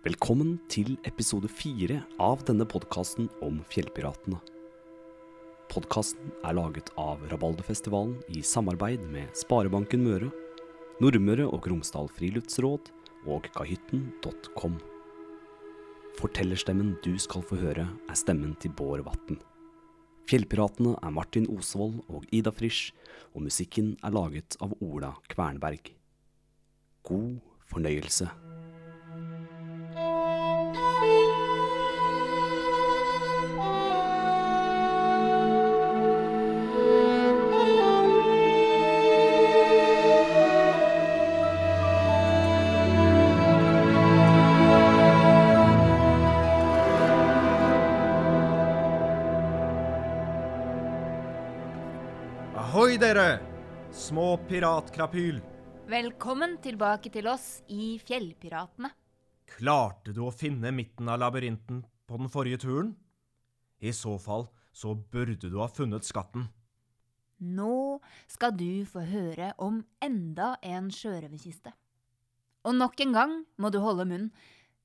Velkommen til episode fire av denne podkasten om fjellpiratene. Podkasten er laget av Rabalderfestivalen i samarbeid med Sparebanken Møre, Nordmøre og Romsdal Friluftsråd og kahytten.com. Fortellerstemmen du skal få høre, er stemmen til Bård Vatn. Fjellpiratene er Martin Osvold og Ida Frisch, og musikken er laget av Ola Kvernberg. God fornøyelse. Ahoi, dere! Små piratkrapyl. Velkommen tilbake til oss i Fjellpiratene. Klarte du å finne midten av labyrinten på den forrige turen? I så fall så burde du ha funnet skatten. Nå skal du få høre om enda en sjørøverkiste. Og nok en gang må du holde munn,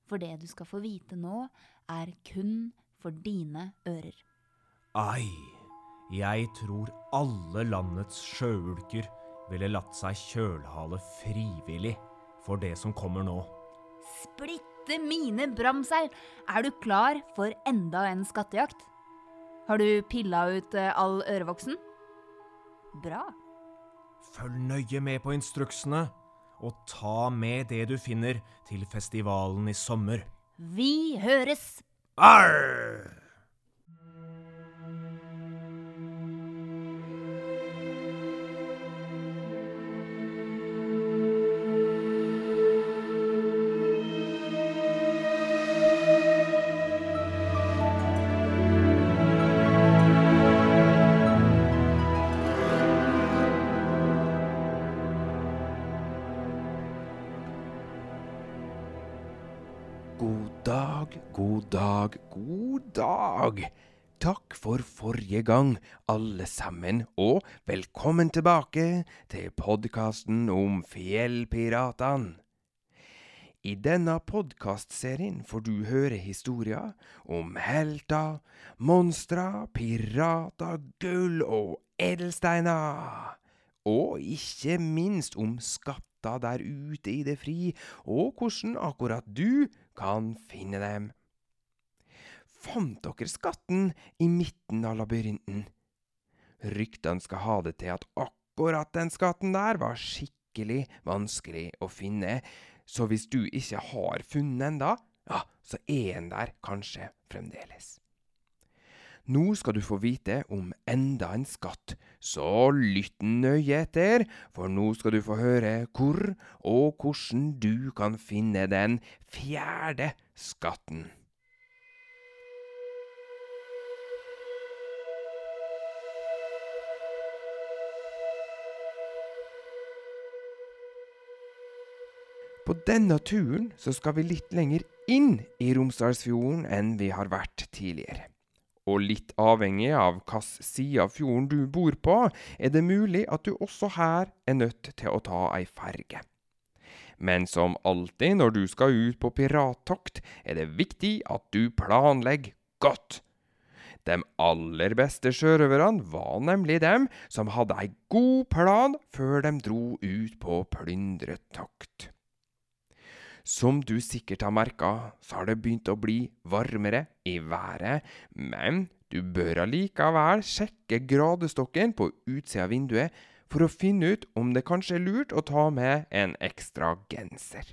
for det du skal få vite nå, er kun for dine ører. Ai, jeg tror alle landets sjøulker ville latt seg kjølhale frivillig for det som kommer nå. Splitte mine bramseil! Er du klar for enda en skattejakt? Har du pilla ut eh, all ørevoksen? Bra. Følg nøye med på instruksene, og ta med det du finner til festivalen i sommer. Vi høres! Arr! Dag, god dag, god dag. Takk for forrige gang, alle sammen, og velkommen tilbake til podkasten om fjellpiratene. I denne podkastserien får du høre historier om helter, monstre, pirater, gull og edelsteiner. Og ikke minst om skatter der ute i det fri, og hvordan akkurat du kan finne dem. Fant dere skatten i midten av labyrinten? Ryktene skal ha det til at akkurat den skatten der var skikkelig vanskelig å finne, så hvis du ikke har funnet den da, ja, så er den der kanskje fremdeles. Nå skal du få vite om enda en skatt, så lytt nøye etter, for nå skal du få høre hvor og hvordan du kan finne den fjerde skatten. På denne turen så skal vi litt lenger inn i Romsdalsfjorden enn vi har vært tidligere. Og litt avhengig av hvilken side av fjorden du bor på, er det mulig at du også her er nødt til å ta ei ferge. Men som alltid når du skal ut på pirattokt, er det viktig at du planlegger godt. De aller beste sjørøverne var nemlig dem som hadde ei god plan før de dro ut på plyndretokt. Som du sikkert har merka, så har det begynt å bli varmere i været, men du bør allikevel sjekke gradestokken på utsida av vinduet for å finne ut om det kanskje er lurt å ta med en ekstra genser.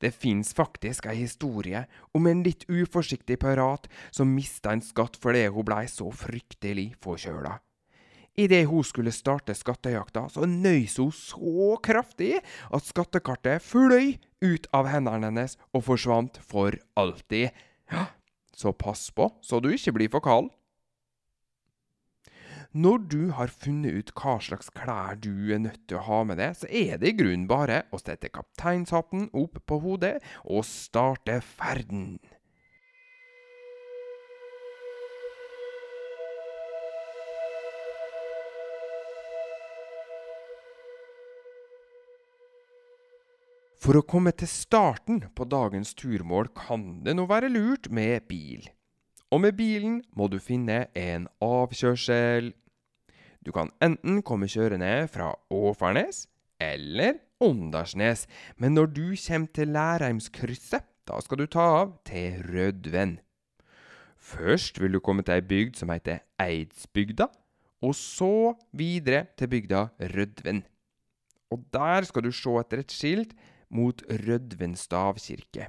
Det fins faktisk ei historie om en litt uforsiktig pirat som mista en skatt fordi hun blei så fryktelig forkjøla. Idet hun skulle starte skattejakta, så nøys hun så kraftig at skattekartet fløy ut av hendene hennes og forsvant for alltid. Ja, så pass på så du ikke blir for kald. Når du har funnet ut hva slags klær du er nødt til å ha med deg, så er det i grunnen bare å sette kapteinshatten opp på hodet og starte ferden. For å komme til starten på dagens turmål kan det nå være lurt med bil. Og med bilen må du finne en avkjørsel. Du kan enten komme kjørende fra Åfarnes eller Åndalsnes, men når du kommer til Lærheimskrysset, da skal du ta av til Rødven. Først vil du komme til ei bygd som heter Eidsbygda, og så videre til bygda Rødven. Og der skal du se etter et skilt mot Rødven stavkirke.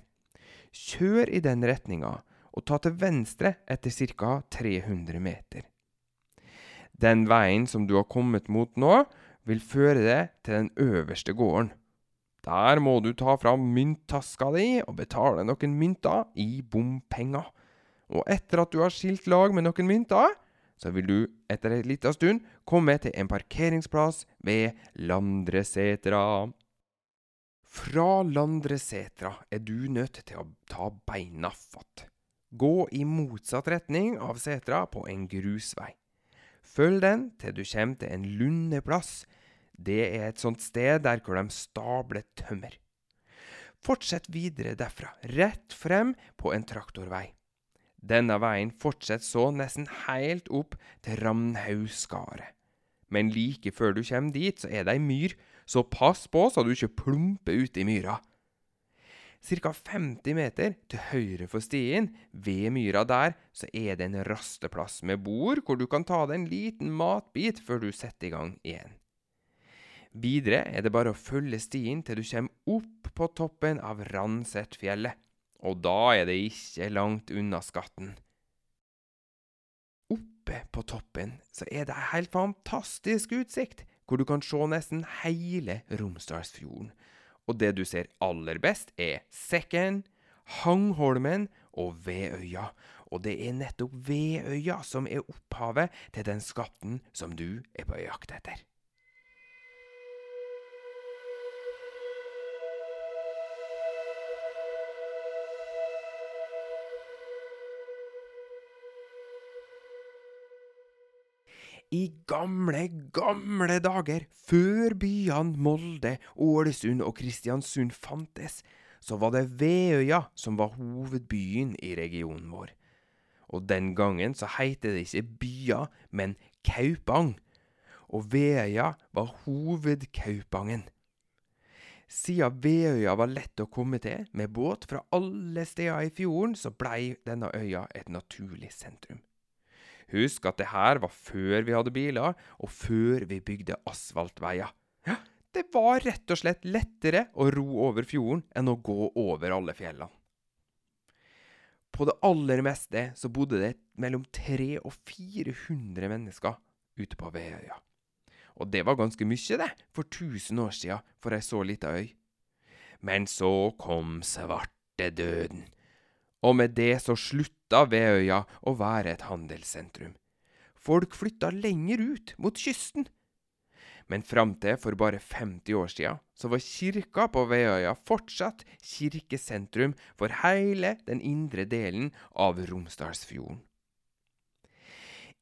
Kjør i den retninga, og ta til venstre etter ca. 300 meter. Den veien som du har kommet mot nå, vil føre deg til den øverste gården. Der må du ta fram mynttaska di og betale noen mynter i bompenger. Og etter at du har skilt lag med noen mynter, så vil du etter ei lita stund komme til en parkeringsplass ved Landresetra. Fra Landresetra er du nødt til å ta beina fatt. Gå i motsatt retning av setra på en grusvei. Følg den til du kommer til en lundeplass. Det er et sånt sted der hvor de stabler tømmer. Fortsett videre derfra, rett frem på en traktorvei. Denne veien fortsetter så nesten helt opp til Ramnhaugskaret. Men like før du kommer dit, så er det ei myr, så pass på så du ikke plumper ut i myra. Ca. 50 meter til høyre for stien, ved myra der, så er det en rasteplass med bord hvor du kan ta deg en liten matbit før du setter i gang igjen. Videre er det bare å følge stien til du kommer opp på toppen av Ransertfjellet, og da er det ikke langt unna skatten. Oppe på toppen så er det helt fantastisk utsikt, hvor du kan se nesten hele Romsdalsfjorden. Og det du ser aller best, er Sekken, Hangholmen og Vedøya. Og det er nettopp Vedøya som er opphavet til den skatten som du er på jakt etter. I gamle, gamle dager, før byene Molde, Ålesund og Kristiansund fantes, så var det Veøya som var hovedbyen i regionen vår. Og den gangen så heiter det ikke bya, men Kaupang. Og Veøya var hovedkaupangen. Siden Veøya var lett å komme til med båt fra alle steder i fjorden, så blei denne øya et naturlig sentrum. Husk at det her var før vi hadde biler, og før vi bygde asfaltveier. Ja, det var rett og slett lettere å ro over fjorden enn å gå over alle fjellene. På det aller meste så bodde det mellom 300 og 400 mennesker ute på Veøya. Og det var ganske mye, det, for 1000 år siden for ei så lita øy. Men så kom svartedøden og med det så slutta Veøya å være et handelssentrum. Folk flytta lenger ut, mot kysten. Men fram til for bare 50 år sia, så var kirka på Veøya fortsatt kirkesentrum for hele den indre delen av Romsdalsfjorden.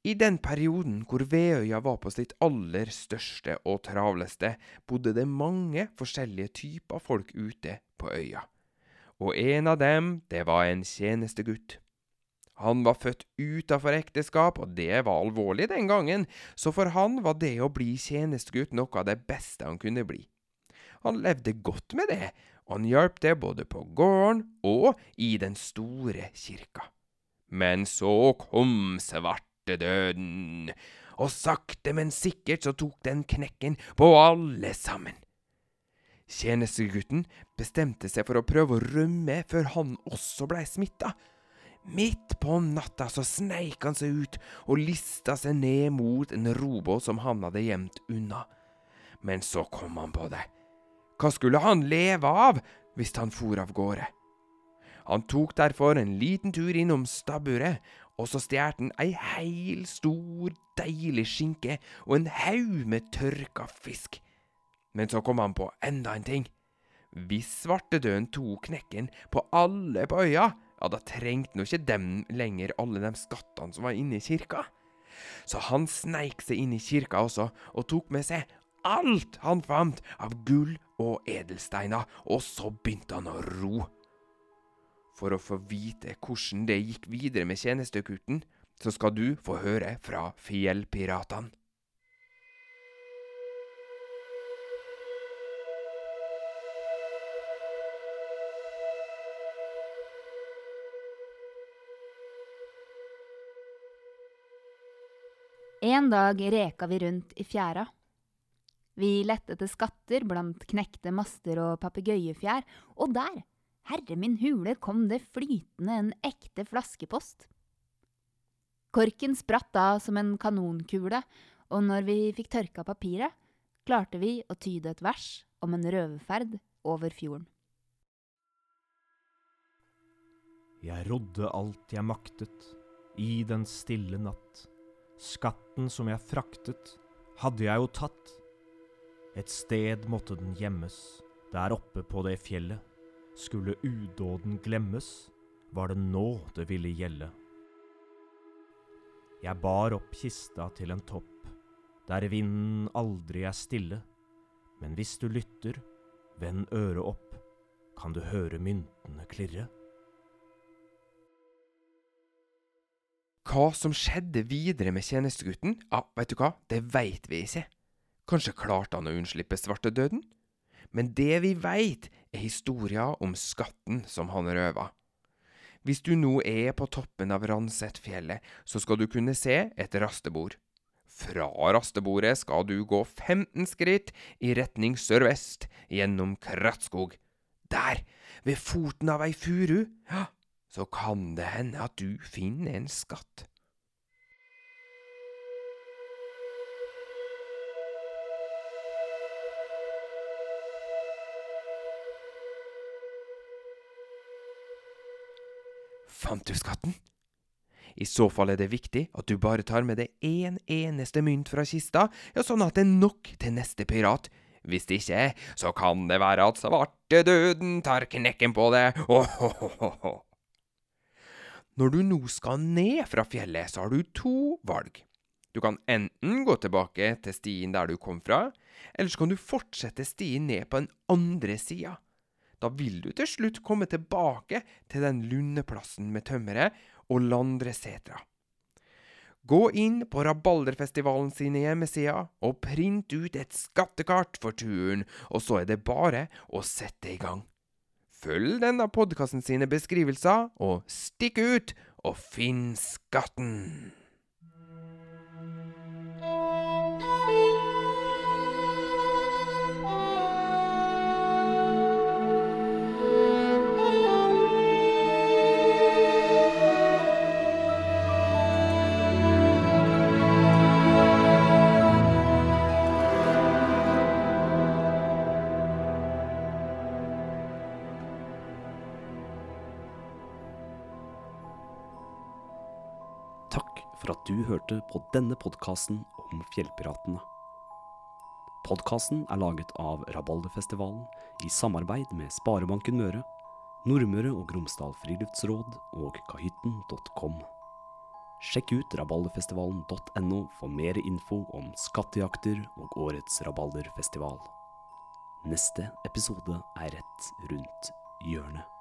I den perioden hvor Veøya var på sitt aller største og travleste, bodde det mange forskjellige typer folk ute på øya og en av dem, det var en tjenestegutt. Han var født utafor ekteskap, og det var alvorlig den gangen, så for han var det å bli tjenestegutt noe av det beste han kunne bli. Han levde godt med det, og han hjalp det både på gården og i den store kirka. Men så kom svartedøden, og sakte, men sikkert så tok den knekken på alle sammen. Tjenestegutten bestemte seg for å prøve å rømme før han også blei smitta. Midt på natta så sneik han seg ut og lista seg ned mot en robåt som han hadde gjemt unna. Men så kom han på det. Hva skulle han leve av hvis han for av gårde? Han tok derfor en liten tur innom stabburet, og så stjal han ei heil stor, deilig skinke og en haug med tørka fisk. Men så kom han på enda en ting. Hvis svartedøden tok knekken på alle på øya, ja, da trengte nå ikke dem lenger alle de skattene som var inne i kirka. Så han sneik seg inn i kirka også, og tok med seg alt han fant av gull og edelsteiner, og så begynte han å ro. For å få vite hvordan det gikk videre med tjenestekutten, så skal du få høre fra fjellpiratene. En dag reka vi rundt i fjæra. Vi lette etter skatter blant knekte master og papegøyefjær, og der, herre min hule, kom det flytende en ekte flaskepost. Korken spratt da som en kanonkule, og når vi fikk tørka papiret, klarte vi å tyde et vers om en røverferd over fjorden. Jeg rodde alt jeg maktet, i den stille natt. Skatten som jeg fraktet, hadde jeg jo tatt. Et sted måtte den gjemmes, der oppe på det fjellet. Skulle udåden glemmes, var det nå det ville gjelde. Jeg bar opp kista til en topp, der vinden aldri er stille. Men hvis du lytter, vend øret opp, kan du høre myntene klirre. Hva som skjedde videre med tjenestegutten, ja, vet du hva, det veit vi ikke. Kanskje klarte han å unnslippe svartedøden? Men det vi veit, er historia om skatten som han røva. Hvis du nå er på toppen av Ransetfjellet, så skal du kunne se et rastebord. Fra rastebordet skal du gå 15 skritt i retning sørvest, gjennom krattskog. Der, ved foten av ei furu, ja, så kan det hende at du finner en skatt. Fant du skatten? I så fall er det viktig at du bare tar med deg én eneste mynt fra kista, ja, sånn at det er nok til neste pirat. Hvis det ikke så kan det være at svartedøden tar knekken på det. Ohohoho. Når du nå skal ned fra fjellet, så har du to valg. Du kan enten gå tilbake til stien der du kom fra, eller så kan du fortsette stien ned på den andre sida. Da vil du til slutt komme tilbake til den lundeplassen med tømmeret og landresetra. Gå inn på Rabalderfestivalen sine hjemmesider og print ut et skattekart for turen, og så er det bare å sette i gang. Følg denne podkasten sine beskrivelser, og stikk ut og finn skatten! Du hørte på denne podkasten om fjellpiratene. Podkasten er laget av Rabalderfestivalen i samarbeid med Sparebanken Møre, Nordmøre og Romsdal Friluftsråd og kahytten.com. Sjekk ut rabalderfestivalen.no for mer info om skattejakter og årets rabalderfestival. Neste episode er rett rundt hjørnet.